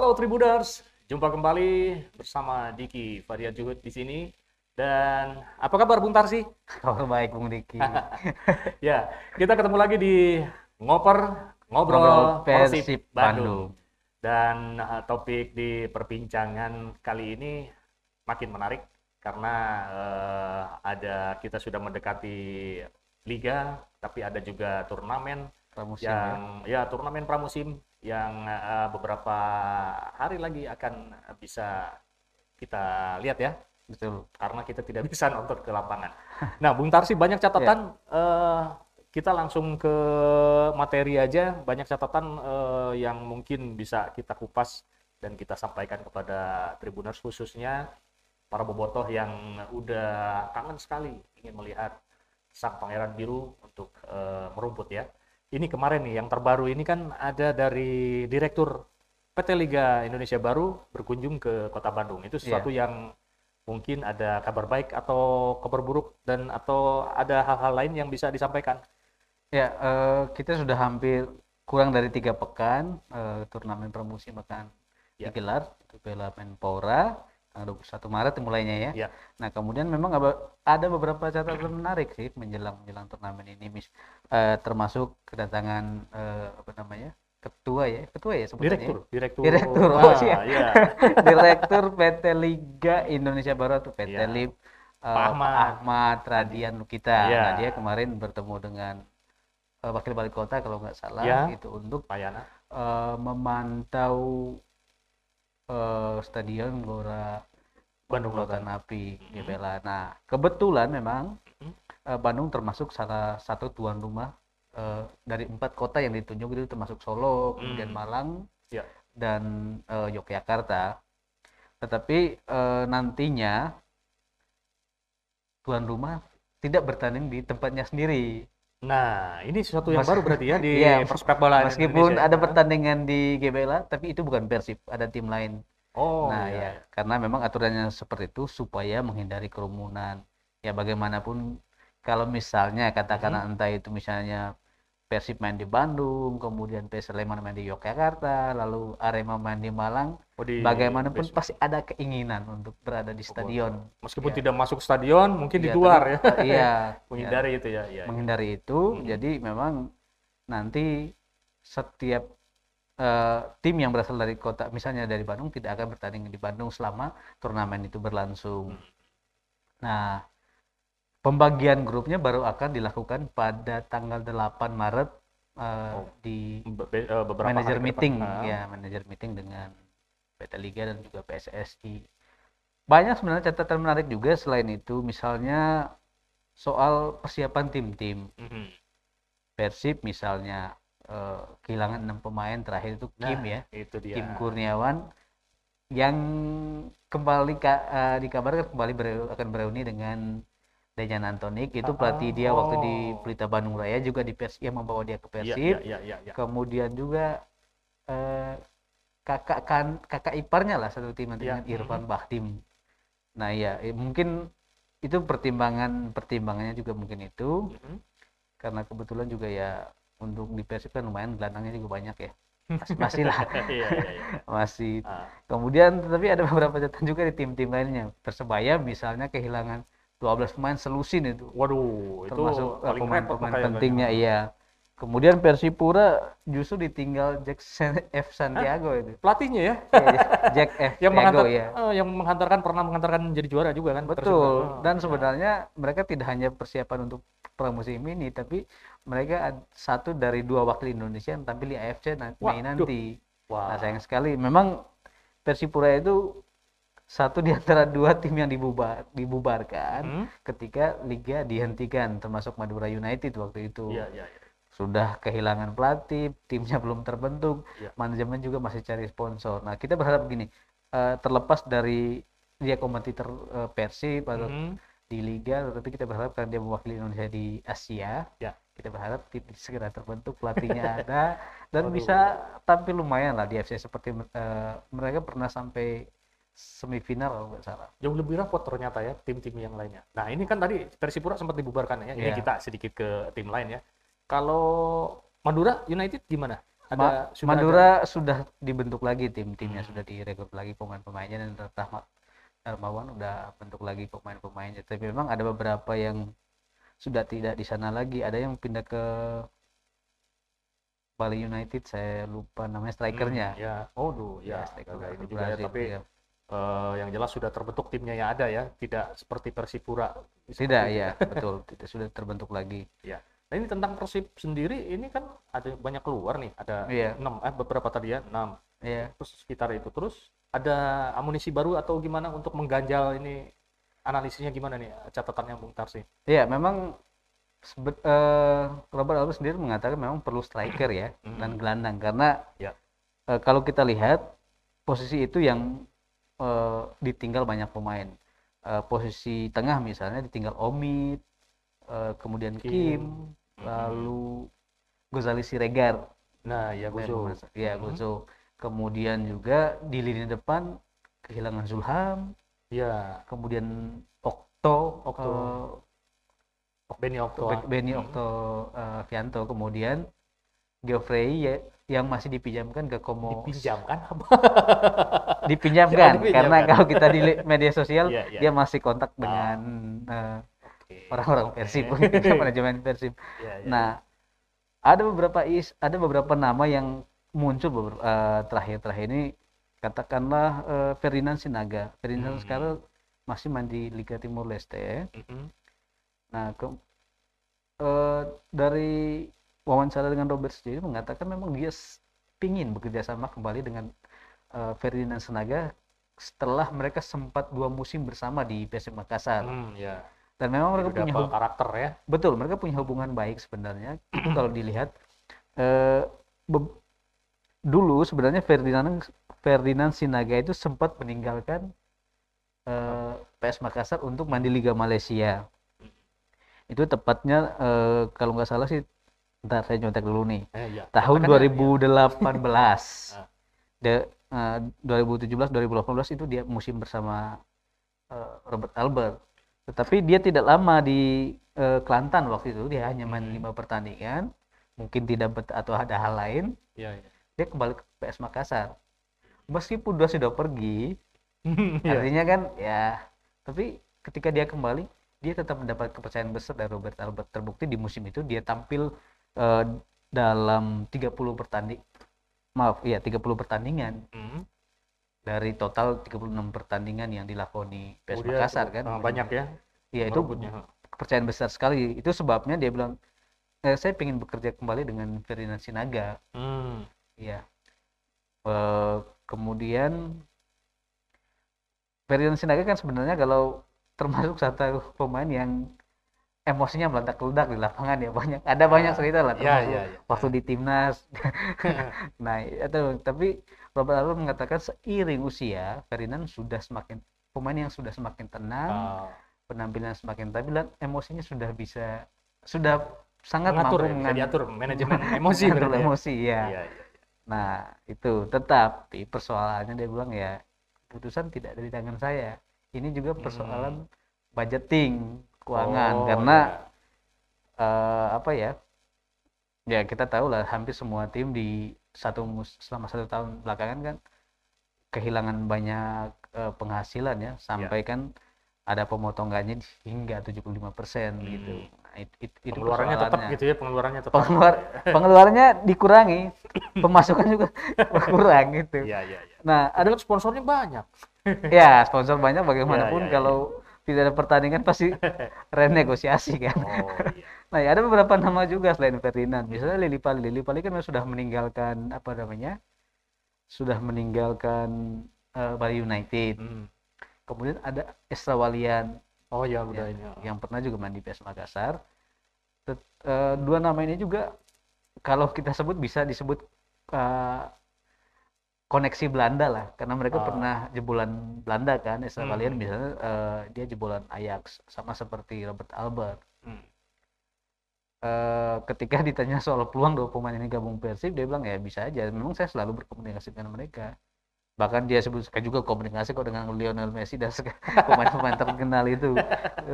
Halo Tribuners, jumpa kembali bersama Diki Faria Juhud di sini. Dan apa kabar Bung Tarsi? Kabar baik Bung Diki. ya, kita ketemu lagi di Ngoper Ngobrol, Ngobrol Persib Persib Bandung. Bandung. Dan uh, topik di perbincangan kali ini makin menarik karena uh, ada kita sudah mendekati liga, tapi ada juga turnamen Pramusim ya. yang ya turnamen pramusim yang uh, beberapa hari lagi akan bisa kita lihat ya Betul. karena kita tidak bisa nonton ke lapangan. Nah, Bung Tarsi banyak catatan eh, kita langsung ke materi aja, banyak catatan eh, yang mungkin bisa kita kupas dan kita sampaikan kepada tribuners khususnya para bobotoh yang udah kangen sekali ingin melihat sang pangeran biru untuk eh, merumput ya. Ini kemarin nih yang terbaru ini kan ada dari direktur PT Liga Indonesia Baru berkunjung ke Kota Bandung. Itu sesuatu yang mungkin ada kabar baik atau kabar buruk dan atau ada hal-hal lain yang bisa disampaikan. Ya, eh, kita sudah hampir kurang dari tiga pekan eh, turnamen pramusim akan Ya. digelar itu Piala Menpora 21 Maret mulainya ya. Ya. Nah, kemudian memang ada- beberapa catatan menarik sih menjelang menjelang turnamen ini, mis eh, termasuk kedatangan eh, apa namanya? ketua ya, ketua ya sebutannya. Direktur, direktur. Direktur, oh, Ah, iya. iya. Direktur PT Liga Indonesia Baru atau PT Ya. LIB Pak eh, Ahmad. Ahmad Radian Lukita. Ya. Nah, dia kemarin bertemu dengan eh, wakil wali kota kalau nggak salah Ya. itu untuk Payana. eh, memantau eh, stadion Gelora Bandung Lautan. Api Mhm. GBLA. Nah, kebetulan memang Mhm. eh, Bandung termasuk salah satu tuan rumah eh, dari empat kota yang ditunjuk itu termasuk Solo, kemudian Hmm. Malang, Ya. dan eh, Yogyakarta. Tetapi eh, nantinya tuan rumah tidak bertanding di tempatnya sendiri. Nah, ini sesuatu yang Mas- baru berarti ya di Iya, persepak bola Meskipun Indonesia. ada pertandingan di GBLA, tapi itu bukan Persib, ada tim lain. Oh, Nah, iya, ya, karena memang aturannya seperti itu supaya menghindari kerumunan. Ya, bagaimanapun kalau misalnya katakanlah Mhm. entah itu misalnya Persib main di Bandung, kemudian PS Sleman main di Yogyakarta, lalu Arema main di Malang, Oh, di bagaimanapun pasti ada keinginan untuk berada di stadion. Meskipun Ya. tidak masuk stadion, mungkin di Iya, luar tapi- ya. Iya, Menghindari itu ya, iya. menghindari itu. Mhm. Jadi memang nanti setiap eh, tim yang berasal dari kota, misalnya dari Bandung, tidak akan bertanding di Bandung selama turnamen itu berlangsung. Hmm. Nah, pembagian grupnya baru akan dilakukan pada tanggal 8 Maret eh, Oh, di Be- eh, beberapa manajer ke depan. meeting, Ah. ya manajer meeting dengan PT Liga dan juga PSSI. Banyak sebenarnya catatan menarik juga selain itu, misalnya soal persiapan tim-tim. Mhm. Persib misalnya eh, kehilangan enam pemain terakhir itu Kim Nah, ya, Itu dia. Kim Kurniawan yang kembali ka- eh, dikabarkan kembali bere- akan bereuni dengan Dejan Antonik itu pelatih dia waktu di oh. Pelita Bandung Raya juga di Persib yang membawa dia ke Iya, Persib. iya, iya, iya. Kemudian juga eh, kakak kan kakak iparnya lah satu tim Iya, dengan Irfan Bahtim. Nah ya mungkin itu pertimbangan pertimbangannya juga mungkin itu. Mhm. karena kebetulan juga ya untuk di Persib kan lumayan gelandangnya juga banyak ya. Masih, masih lah. Iya, iya, iya. masih. Ah, kemudian tetapi ada beberapa catatan juga di tim-tim lainnya. Persebaya misalnya kehilangan 12 pemain selusin itu. Waduh, itu termasuk eh, pemain-pemain pentingnya iya kemudian Persipura justru ditinggal Jack San- F Santiago itu Pelatihnya ya, Iya, Jack F yang Santiago ya eh, yang menghantarkan pernah menghantarkan jadi juara juga kan. Betul. Oh, Dan iya. sebenarnya mereka tidak hanya persiapan untuk pramusim ini, tapi mereka satu dari dua wakil Indonesia yang tampil di AFC Mei nanti. Wah. Nah, sayang sekali. Memang Persipura itu satu di antara dua tim yang dibubar, dibubarkan Hmm? ketika liga dihentikan, termasuk Madura United waktu itu. Iya, iya, iya. Sudah kehilangan pelatih, timnya belum terbentuk, Iya. manajemen juga masih cari sponsor. Nah, kita berharap gini, eh, terlepas dari dia kompetitor eh, Persib atau Mhm. di liga tetapi kita berharap karena dia mewakili Indonesia di Asia Ya. kita berharap tim segera terbentuk pelatihnya ada dan Waduh. bisa tampil lumayan lah di FC seperti eh, mereka pernah sampai semifinal kalau nggak salah Jauh lebih rapot ternyata ya tim-tim yang lainnya. Nah ini kan tadi Persipura sempat dibubarkan ya. Ini Iya. kita sedikit ke tim lain ya. Kalau Madura United gimana? Ada Ma- sudah Madura sudah dibentuk lagi tim timnya Hmm. sudah direkrut lagi pemain-pemainnya dan Rahmat Darmawan udah bentuk lagi pemain-pemainnya tapi memang ada beberapa yang sudah tidak di sana lagi ada yang pindah ke Bali United saya lupa namanya strikernya Hmm, ya. Oh, duh, ya. striker agak ini juga ya, tapi iya. eh, yang jelas sudah terbentuk timnya yang ada ya, tidak seperti Persipura. Tidak ya betul tidak sudah terbentuk lagi Nah, ini tentang Persib sendiri ini kan ada banyak keluar nih, ada Iya. enam eh beberapa tadi ya, enam. ya Terus sekitar itu terus ada amunisi baru atau gimana untuk mengganjal ini analisisnya gimana nih catatannya Bung Tarsi? ya memang sebet, eh, Robert Alves sendiri mengatakan memang perlu striker ya dan gelandang karena Ya. eh, kalau kita lihat posisi itu yang eh, ditinggal banyak pemain Eh, posisi tengah misalnya ditinggal Omid kemudian Kim. Kim, lalu Gozali Siregar Nah, ya Gozo. ya. Gozo kemudian juga di lini depan kehilangan Zulham Ya, kemudian Okto Okto. eh, Benny Okto. Be- Benny Hmm. Okto eh, Vianto kemudian Geoffrey ya, yang masih dipinjamkan ke Como Dipinjamkan apa? dipinjamkan Oh, dipinjamkan. karena kalau kita di media sosial Iya, iya. dia masih kontak Ah. dengan Oke. Orang-orang Persib manajemen Persib Ya, ya. nah ada beberapa is ada beberapa nama yang muncul eh, terakhir-terakhir ini katakanlah eh, Ferdinand Sinaga Ferdinand Hmm. sekarang masih main di Liga Timur Leste Mhm. Nah, ke, eh, dari wawancara dengan Robert sendiri mengatakan memang dia pingin bekerja sama kembali dengan eh, Ferdinand Senaga setelah mereka sempat dua musim bersama di PSM Makassar. Hmm, ya. Dan memang mereka Udah punya hub- karakter ya. betul, mereka punya hubungan baik sebenarnya. Itu kalau dilihat eh, be- dulu sebenarnya Ferdinand Ferdinand Sinaga itu sempat meninggalkan eh, PS Makassar untuk main di Liga Malaysia. Itu tepatnya eh, kalau nggak salah sih, ntar saya nyontek dulu nih. Eh, ya. Tahun Katakan ya, 2018. Ah. De, eh, 2017 2018 itu dia musim bersama eh, Robert Albert. Tetapi dia tidak lama di eh, Kelantan waktu itu, dia hanya main Hmm. lima pertandingan. Mungkin tidak atau ada hal lain, ya. ya. dia kembali ke PS Makassar. Meskipun dia sudah pergi, Ya. artinya kan ya, tapi ketika dia kembali, dia tetap mendapat kepercayaan besar dari Robert Albert. Terbukti di musim itu dia tampil eh, dalam 30 pertanding maaf, ya 30 pertandingan Hmm. Dari total 36 pertandingan yang dilakoni PS Oh, Makassar kan. eh, banyak ya. Iya, itu kepercayaan besar sekali. Itu sebabnya dia bilang eh, saya ingin bekerja kembali dengan Ferdinand Sinaga. Hmm. Iya. Eh, kemudian Ferdinand Sinaga kan sebenarnya kalau termasuk satu pemain yang emosinya meledak-ledak di lapangan ya banyak ada banyak Ah, cerita lah ya, termasuk ya, ya. waktu di timnas nah itu tapi Robert Alvarez mengatakan seiring usia Ferdinand sudah semakin pemain yang sudah semakin tenang Ah, penampilan semakin stabil dan emosinya sudah bisa sudah sangat mengatur mampu ya, diatur manajemen emosi berarti ya. emosi ya. Iya, iya. Nah, itu tetapi persoalannya dia bilang ya keputusan tidak ada di tangan saya. Ini juga persoalan budgeting keuangan. Oh, karena ya. eh, apa ya? Ya kita tahu lah hampir semua tim di satu mus- selama satu tahun belakangan kan kehilangan banyak eh, penghasilan ya sampai kan ada pemotongannya hingga 75% gitu. Hmm. Nah, it- it- itu pengeluarannya tetap gitu ya, pengeluarannya tetap. Pengeluar, pengeluarannya dikurangi, pemasukan juga berkurang gitu. Iya, iya, iya. Nah, Ada sponsornya banyak. ya sponsor banyak bagaimanapun Ya, ya, ya. kalau tidak ada pertandingan pasti renegosiasi kan. Oh, iya. Nah, ya ada beberapa nama juga selain Ferdinand. Misalnya Lili Pali. Lili Pali kan sudah meninggalkan apa namanya? Sudah meninggalkan eh, Bali United. Hmm. Kemudian ada Esra Walian Oh ya udah Ya, ini. yang pernah juga main di PS Makassar. Tet- eh, dua nama ini juga kalau kita sebut bisa disebut eh, koneksi Belanda lah, karena mereka Ah. pernah jebolan Belanda kan. Esra Hmm. Misalnya eh, dia jebolan Ajax sama seperti Robert Albert. Hmm. Eh, ketika ditanya soal peluang dua pemain ini gabung Persib, dia bilang ya bisa aja. Memang saya selalu berkomunikasi dengan mereka. Bahkan dia sebut juga komunikasi kok dengan Lionel Messi dan pemain-pemain terkenal itu.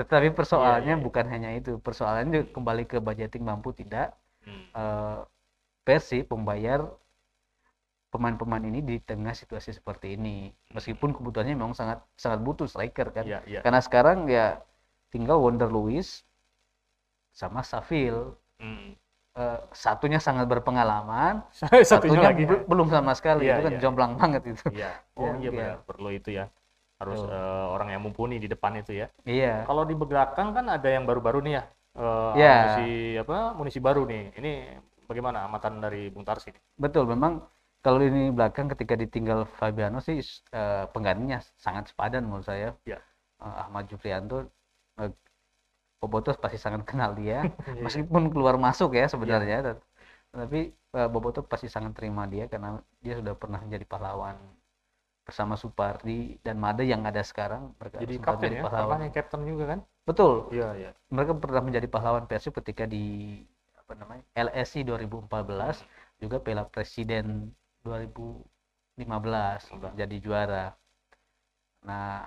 Tapi persoalannya Iya, iya. bukan hanya itu. Persoalannya kembali ke budgeting mampu tidak Hmm. eh, Persib membayar pemain-pemain ini di tengah situasi seperti ini. Meskipun kebutuhannya memang sangat sangat butuh striker kan. Iya, iya. Karena sekarang ya tinggal Wonder Lewis sama Saville. Hmm. Eh, satunya sangat berpengalaman, Satunya satunya lagi. be- belum sama sekali. Iya, itu kan iya. jomplang banget itu. Iya. Oh Ya, iya iya. benar, perlu itu ya. Harus Betul. eh, orang yang mumpuni di depan itu ya. Iya. Kalau di belakang kan ada yang baru-baru nih ya. Eh, Iya. Munisi apa? Munisi baru nih. Ini bagaimana amatan dari Bung Tarsi? Betul, memang kalau ini belakang ketika ditinggal Fabiano sih eh, penggantinya sangat sepadan menurut saya. Ya. Eh, Ahmad Jufrianto, eh, Bobotos pasti sangat kenal dia, Iya. meskipun keluar masuk ya sebenarnya, tet- tapi eh, Boboto pasti sangat terima dia karena dia sudah pernah menjadi pahlawan bersama Supardi dan Made yang ada sekarang mereka Jadi kapten ya, pahlawan. yang kapten juga kan? Betul, Iya, iya. mereka pernah menjadi pahlawan Persib ketika di apa namanya LSI 2014 juga Piala Presiden 2015 jadi juara. Nah,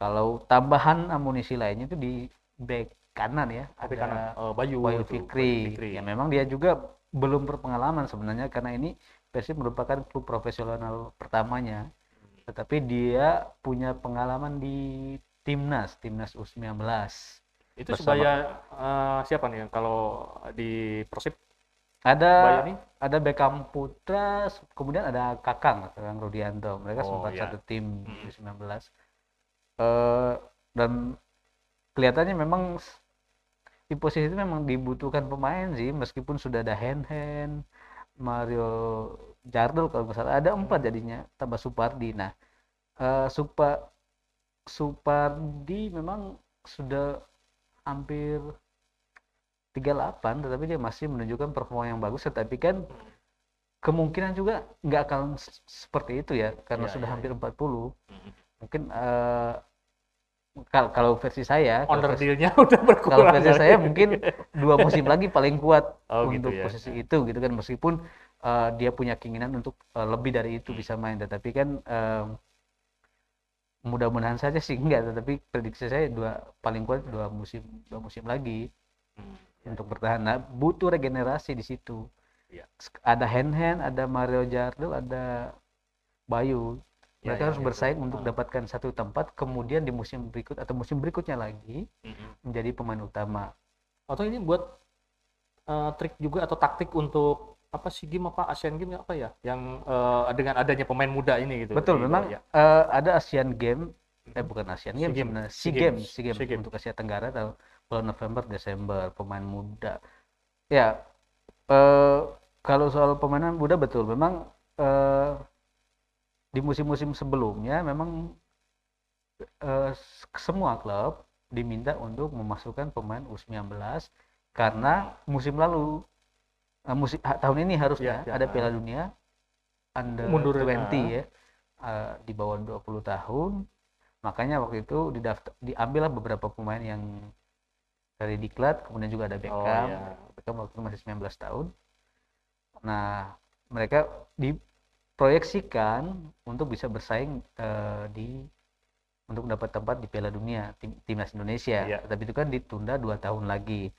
kalau tambahan amunisi lainnya itu di back kanan ya, Tapi ada kan eh, Bayu, Bayu itu, Fikri. Bayu Fikri. Ya memang dia juga belum berpengalaman sebenarnya karena ini Persib merupakan klub profesional pertamanya. Tetapi dia punya pengalaman di timnas, timnas U19. Itu bersama- sebaya eh, siapa nih kalau di Persib Ada Bayu nih? ada Beckham Putra, kemudian ada Kakang, Kakang Rudianto. Mereka Oh, sempat iya. satu tim Hmm. di 19. Eh, dan kelihatannya memang di posisi itu memang dibutuhkan pemain sih, meskipun sudah ada Hen Hen, Mario Jardel kalau nggak salah ada empat jadinya tambah Supardi. Nah, eh, Supa Supardi memang sudah hampir 38 tetapi dia masih menunjukkan performa yang bagus tetapi kan kemungkinan juga nggak akan seperti itu ya karena Iya, sudah iya, hampir 40 Mhm. mungkin kal- kalau versi saya kalau versi, deal-nya udah kalau berkurang. versi kali. saya mungkin dua musim lagi paling kuat Oh, gitu untuk ya. posisi itu gitu kan meskipun eh, dia punya keinginan untuk eh, lebih dari itu bisa main tetapi kan eh, mudah-mudahan saja sih enggak tetapi prediksi saya dua paling kuat dua musim dua musim lagi Hmm. Untuk bertahan. Nah, butuh regenerasi di situ. Iya. Sk- Ada Hen Hen, ada Mario Jardel, ada Bayu. Ya, Mereka ya, harus itu. bersaing untuk Ah. dapatkan satu tempat, kemudian di musim berikut atau musim berikutnya lagi Mhm. menjadi pemain utama. Atau ini buat eh, trik juga atau taktik untuk apa sih game apa Asian Game apa ya yang eh, dengan adanya pemain muda ini gitu. Betul, di memang ya. eh, ada Asian Game, eh bukan Asian SEA Game sebenarnya, SEA SEA Games. SEA Games SEA Games. untuk Asia Tenggara tahun bulan November, Desember, pemain muda. Ya, eh, kalau soal pemain muda betul, memang eh, di musim-musim sebelumnya memang eh, semua klub diminta untuk memasukkan pemain U19 karena musim lalu eh, musim tahun ini harusnya Ya, ya, ada. Piala Dunia under Mundur, 20 ah. ya eh, di bawah 20 tahun makanya waktu itu didaftar diambillah beberapa pemain yang dari diklat kemudian juga ada Beckham. iya. Beckham waktu itu masih 19 tahun. Nah mereka diproyeksikan untuk bisa bersaing eh, di untuk dapat tempat di Piala Dunia tim, timnas Indonesia. Iya. tapi itu kan ditunda dua tahun lagi.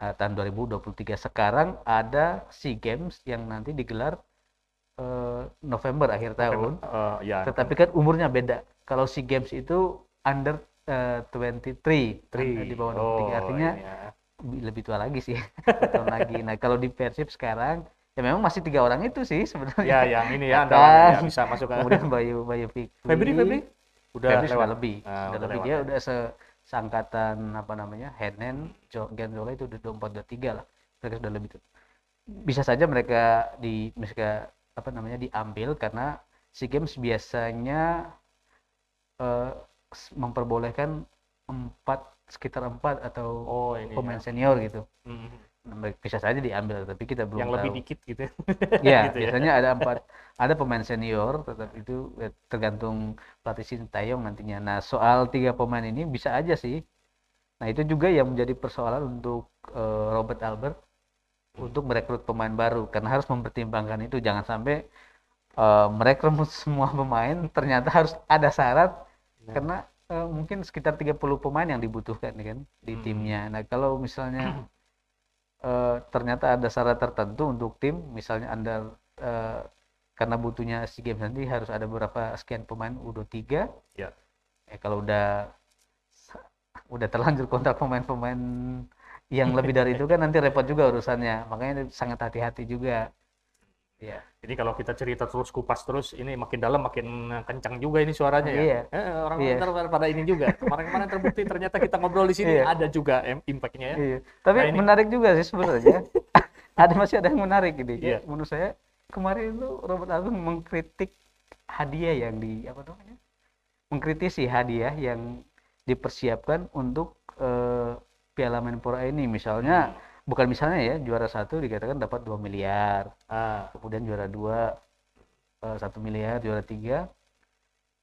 Eh, tahun 2023 sekarang ada SEA Games yang nanti digelar eh, November akhir tahun. Eh, ya. tetapi kan umurnya beda. Kalau SEA Games itu under eh, 23 Tri. di bawah 23 Oh, artinya ya. bi- lebih tua lagi sih tahun lagi nah kalau di Persib sekarang ya memang masih tiga orang itu sih sebenarnya Ya, yang ini ya, Kan. andalannya ya, bisa masuk ke kemudian Bayu Bayu Fikri Febri, Febri udah Febri lewat. sudah lebih Ah, sudah udah lebih lewat dia ya. udah se seangkatan apa namanya Henen Genzola itu udah 24 23 lah mereka sudah lebih tuh bisa saja mereka di mereka apa namanya diambil karena SEA Games biasanya s- memperbolehkan empat sekitar empat atau Oh, ini pemain ya. senior gitu Mhm. Nah, bisa saja diambil tapi kita belum yang tahu lebih dikit gitu. ya gitu ya. biasanya ada empat ada pemain senior tetapi itu eh, tergantung pelatih Sintayong nantinya nah soal tiga pemain ini bisa aja sih nah itu juga yang menjadi persoalan untuk eh, Robert Albert untuk merekrut pemain baru karena harus mempertimbangkan itu jangan sampai eh, merekrut semua pemain ternyata harus ada syarat Nah. karena eh, mungkin sekitar 30 pemain yang dibutuhkan kan di Hmm. timnya nah kalau misalnya eh, ternyata ada syarat tertentu untuk tim misalnya anda eh, karena butuhnya SEA Games nanti harus ada beberapa sekian pemain U23 Ya. Eh, kalau udah udah terlanjur kontrak pemain-pemain yang lebih dari itu kan nanti repot juga urusannya makanya sangat hati-hati juga ya Ini kalau kita cerita terus kupas terus, ini makin dalam makin kencang juga ini suaranya ya. Iya. Eh, orang Iya. ntar pada ini juga. Kemarin-kemarin terbukti ternyata kita ngobrol di sini Iya. ada juga impact-nya ya. Iya. Tapi Nah, ini- menarik juga sih sebenarnya. ada masih ada yang menarik ini. Iya. Menurut saya kemarin itu Robert Agung mengkritik hadiah yang di apa namanya? Mengkritisi hadiah yang dipersiapkan untuk eh, Piala Menpora ini. Misalnya bukan misalnya ya juara satu dikatakan dapat 2 miliar, Ah, kemudian juara dua eh, satu miliar, juara tiga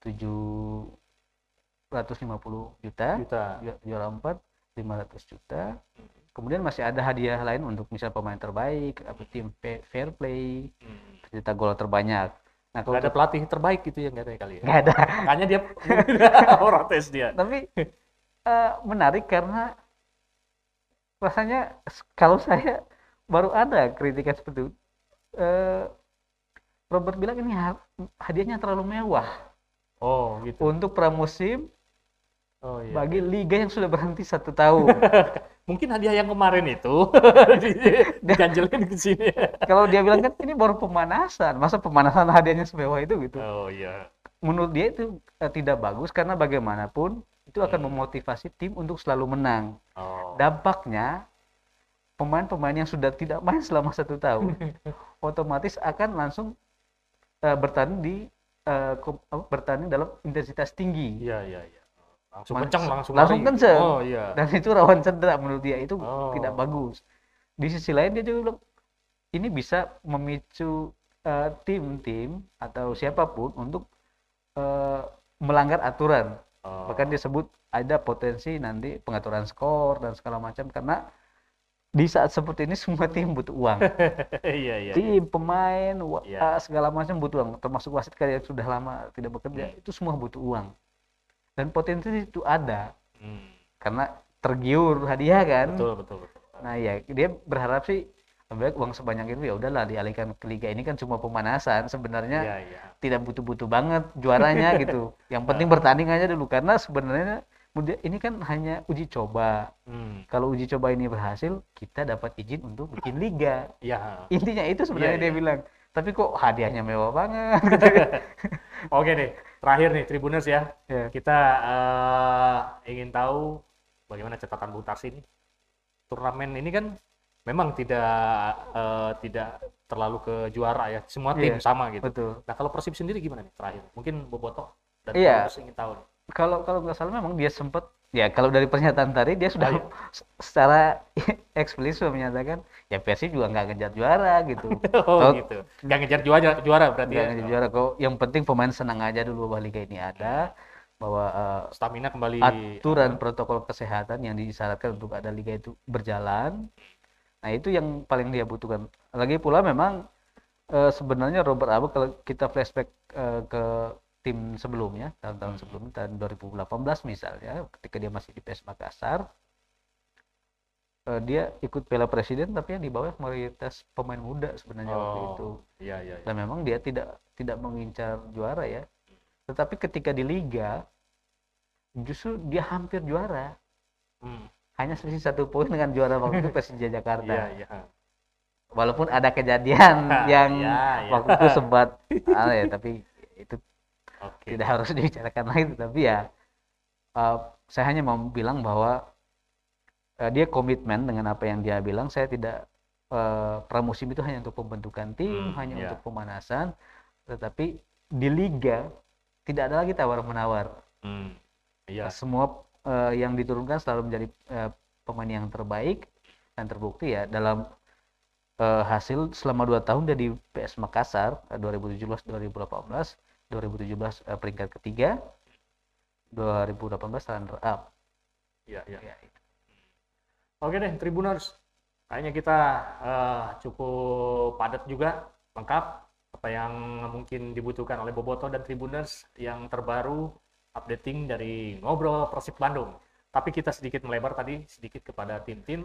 750 juta juta. ju- juara 4 500 juta kemudian masih ada hadiah lain untuk misal pemain terbaik apa tim fair play Hmm. pencetak gol terbanyak nah kalau Nggak ada pelatih terbaik gitu ya katanya kali ya. nggak ada Makanya dia orang tes dia. tapi eh, menarik karena rasanya kalau saya baru ada kritikan seperti itu Eh, Robert bilang ini ha- hadiahnya terlalu mewah Oh, gitu. untuk pramusim Oh iya. bagi liga yang sudah berhenti satu tahun Mungkin hadiah yang kemarin itu diganjelin ke sini. kalau dia bilang kan ini baru pemanasan masa pemanasan hadiahnya semewah itu gitu Oh iya. menurut dia itu eh, tidak bagus karena bagaimanapun itu akan Hmm. memotivasi tim untuk selalu menang Oh. dampaknya pemain-pemain yang sudah tidak main selama satu tahun otomatis akan langsung eh, bertanding di apa, bertanding dalam intensitas tinggi Iya, iya, iya. Langsung kencang, langsung langsung lari. kenceng. Oh iya. dan itu rawan cedera menurut dia itu Oh. tidak bagus di sisi lain dia juga bilang ini bisa memicu eh, tim-tim atau siapa pun untuk eh, melanggar aturan Oh. bahkan dia sebut ada potensi nanti pengaturan skor dan segala macam karena di saat seperti ini semua tim butuh uang Iya, iya. tim pemain wa- Iya. segala macam butuh uang termasuk wasit yang sudah lama tidak bekerja Hmm. itu semua butuh uang dan potensi itu ada Hmm. karena tergiur hadiah kan Betul, betul, betul. nah ya dia berharap sih baik uang sebanyak itu ya udahlah dialihkan ke liga ini kan cuma pemanasan sebenarnya Iya, iya. tidak butuh-butuh banget juaranya gitu yang penting bertanding aja dulu karena sebenarnya ini kan hanya uji coba Hmm. kalau uji coba ini berhasil kita dapat izin untuk bikin liga Iya. intinya itu sebenarnya Iya, dia iya. bilang tapi kok hadiahnya mewah banget Oke nih, terakhir nih Tribuners ya. ya Kita eh, ingin tahu bagaimana catatan Bung Tarsi ini. Turnamen ini kan memang tidak eh, tidak terlalu ke juara ya. Semua tim Iya, sama gitu. betul Nah, kalau Persib sendiri gimana nih terakhir? Mungkin Boboto dan Iya. Paulus ingin tahu nih. kalau kalau nggak salah memang dia sempat ya kalau dari pernyataan tadi dia sudah Ah, iya. s- secara eksplisit menyatakan ya Persib juga nggak ngejar juara gitu Oh, Oh. gitu. Nggak ngejar juara juara berarti nggak ya. ngejar juara kok yang penting pemain senang aja dulu bahwa liga ini ada bahwa eh, Stamina kembali aturan protokol kesehatan yang disyaratkan untuk ada liga itu berjalan. Nah, itu yang paling dia butuhkan. Lagi pula memang eh, sebenarnya Robert Abu kalau kita flashback eh, ke tim sebelumnya, tahun-tahun Hmm. sebelumnya, tahun 2018 misalnya, ketika dia masih di PS Makassar, eh, dia ikut Piala Presiden tapi yang di bawah mayoritas pemain muda sebenarnya waktu Oh. itu. Iya, iya, iya. Dan memang dia tidak tidak mengincar juara ya. Tetapi ketika di liga justru dia hampir juara. Hmm. Hanya selisih satu poin dengan juara waktu itu Persija Jakarta. Iya, iya. Walaupun ada kejadian yang Iya, iya. waktu itu sempat ah, ya, tapi itu Oke. tidak harus dibicarakan lagi. Tapi ya eh, saya hanya mau bilang bahwa eh, dia komitmen dengan apa yang dia bilang. Saya tidak eh, pramusim itu hanya untuk pembentukan tim, Hmm, hanya iya. untuk pemanasan. Tetapi di liga tidak ada lagi tawar menawar. Hmm. Iya. semua eh, yang diturunkan selalu menjadi eh, pemain yang terbaik dan terbukti ya dalam eh, hasil selama dua tahun dia di PS Makassar eh, 2017 2018 2017 eh, peringkat ketiga 2018 runner up Iya, iya. ya, itu. Oke deh, Tribuners. Kayaknya kita eh, cukup padat juga, lengkap apa yang mungkin dibutuhkan oleh Boboto dan Tribuners yang terbaru updating dari ngobrol Persib Bandung. Tapi kita sedikit melebar tadi sedikit kepada tim-tim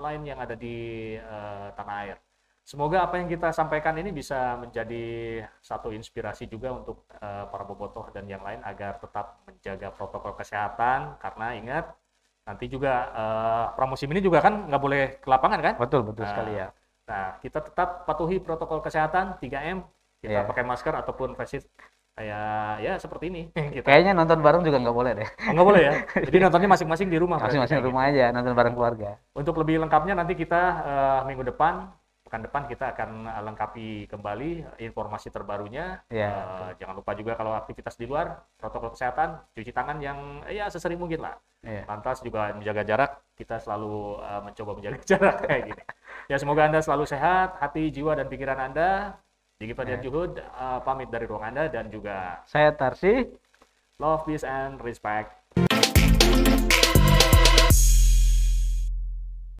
lain yang ada di eh, tanah air. semoga apa yang kita sampaikan ini bisa menjadi satu inspirasi juga untuk uh, para bobotoh dan yang lain agar tetap menjaga protokol kesehatan karena ingat nanti juga uh, pramusim ini juga kan nggak boleh ke lapangan kan? Betul betul nah, sekali ya. Nah kita tetap patuhi protokol kesehatan 3M kita yeah. pakai masker ataupun face kayak ya seperti ini. Kita. Kayaknya nonton bareng juga nggak boleh deh. Oh, nggak boleh ya. Jadi nontonnya masing-masing di rumah. Masing-masing rumah gitu. aja nonton bareng keluarga. Untuk lebih lengkapnya nanti kita uh, minggu depan pekan depan kita akan lengkapi kembali informasi terbarunya. Iya, uh, jangan lupa juga kalau aktivitas di luar protokol kesehatan cuci tangan yang ya sesering mungkin lah. Yeah. Lantas juga menjaga jarak. Kita selalu uh, mencoba menjaga jarak kayak gini. Ya semoga anda selalu sehat, hati, jiwa dan pikiran anda Diki Fadian yeah. Juhud uh, pamit dari ruang Anda dan juga saya Tarsi. Love, peace, and respect.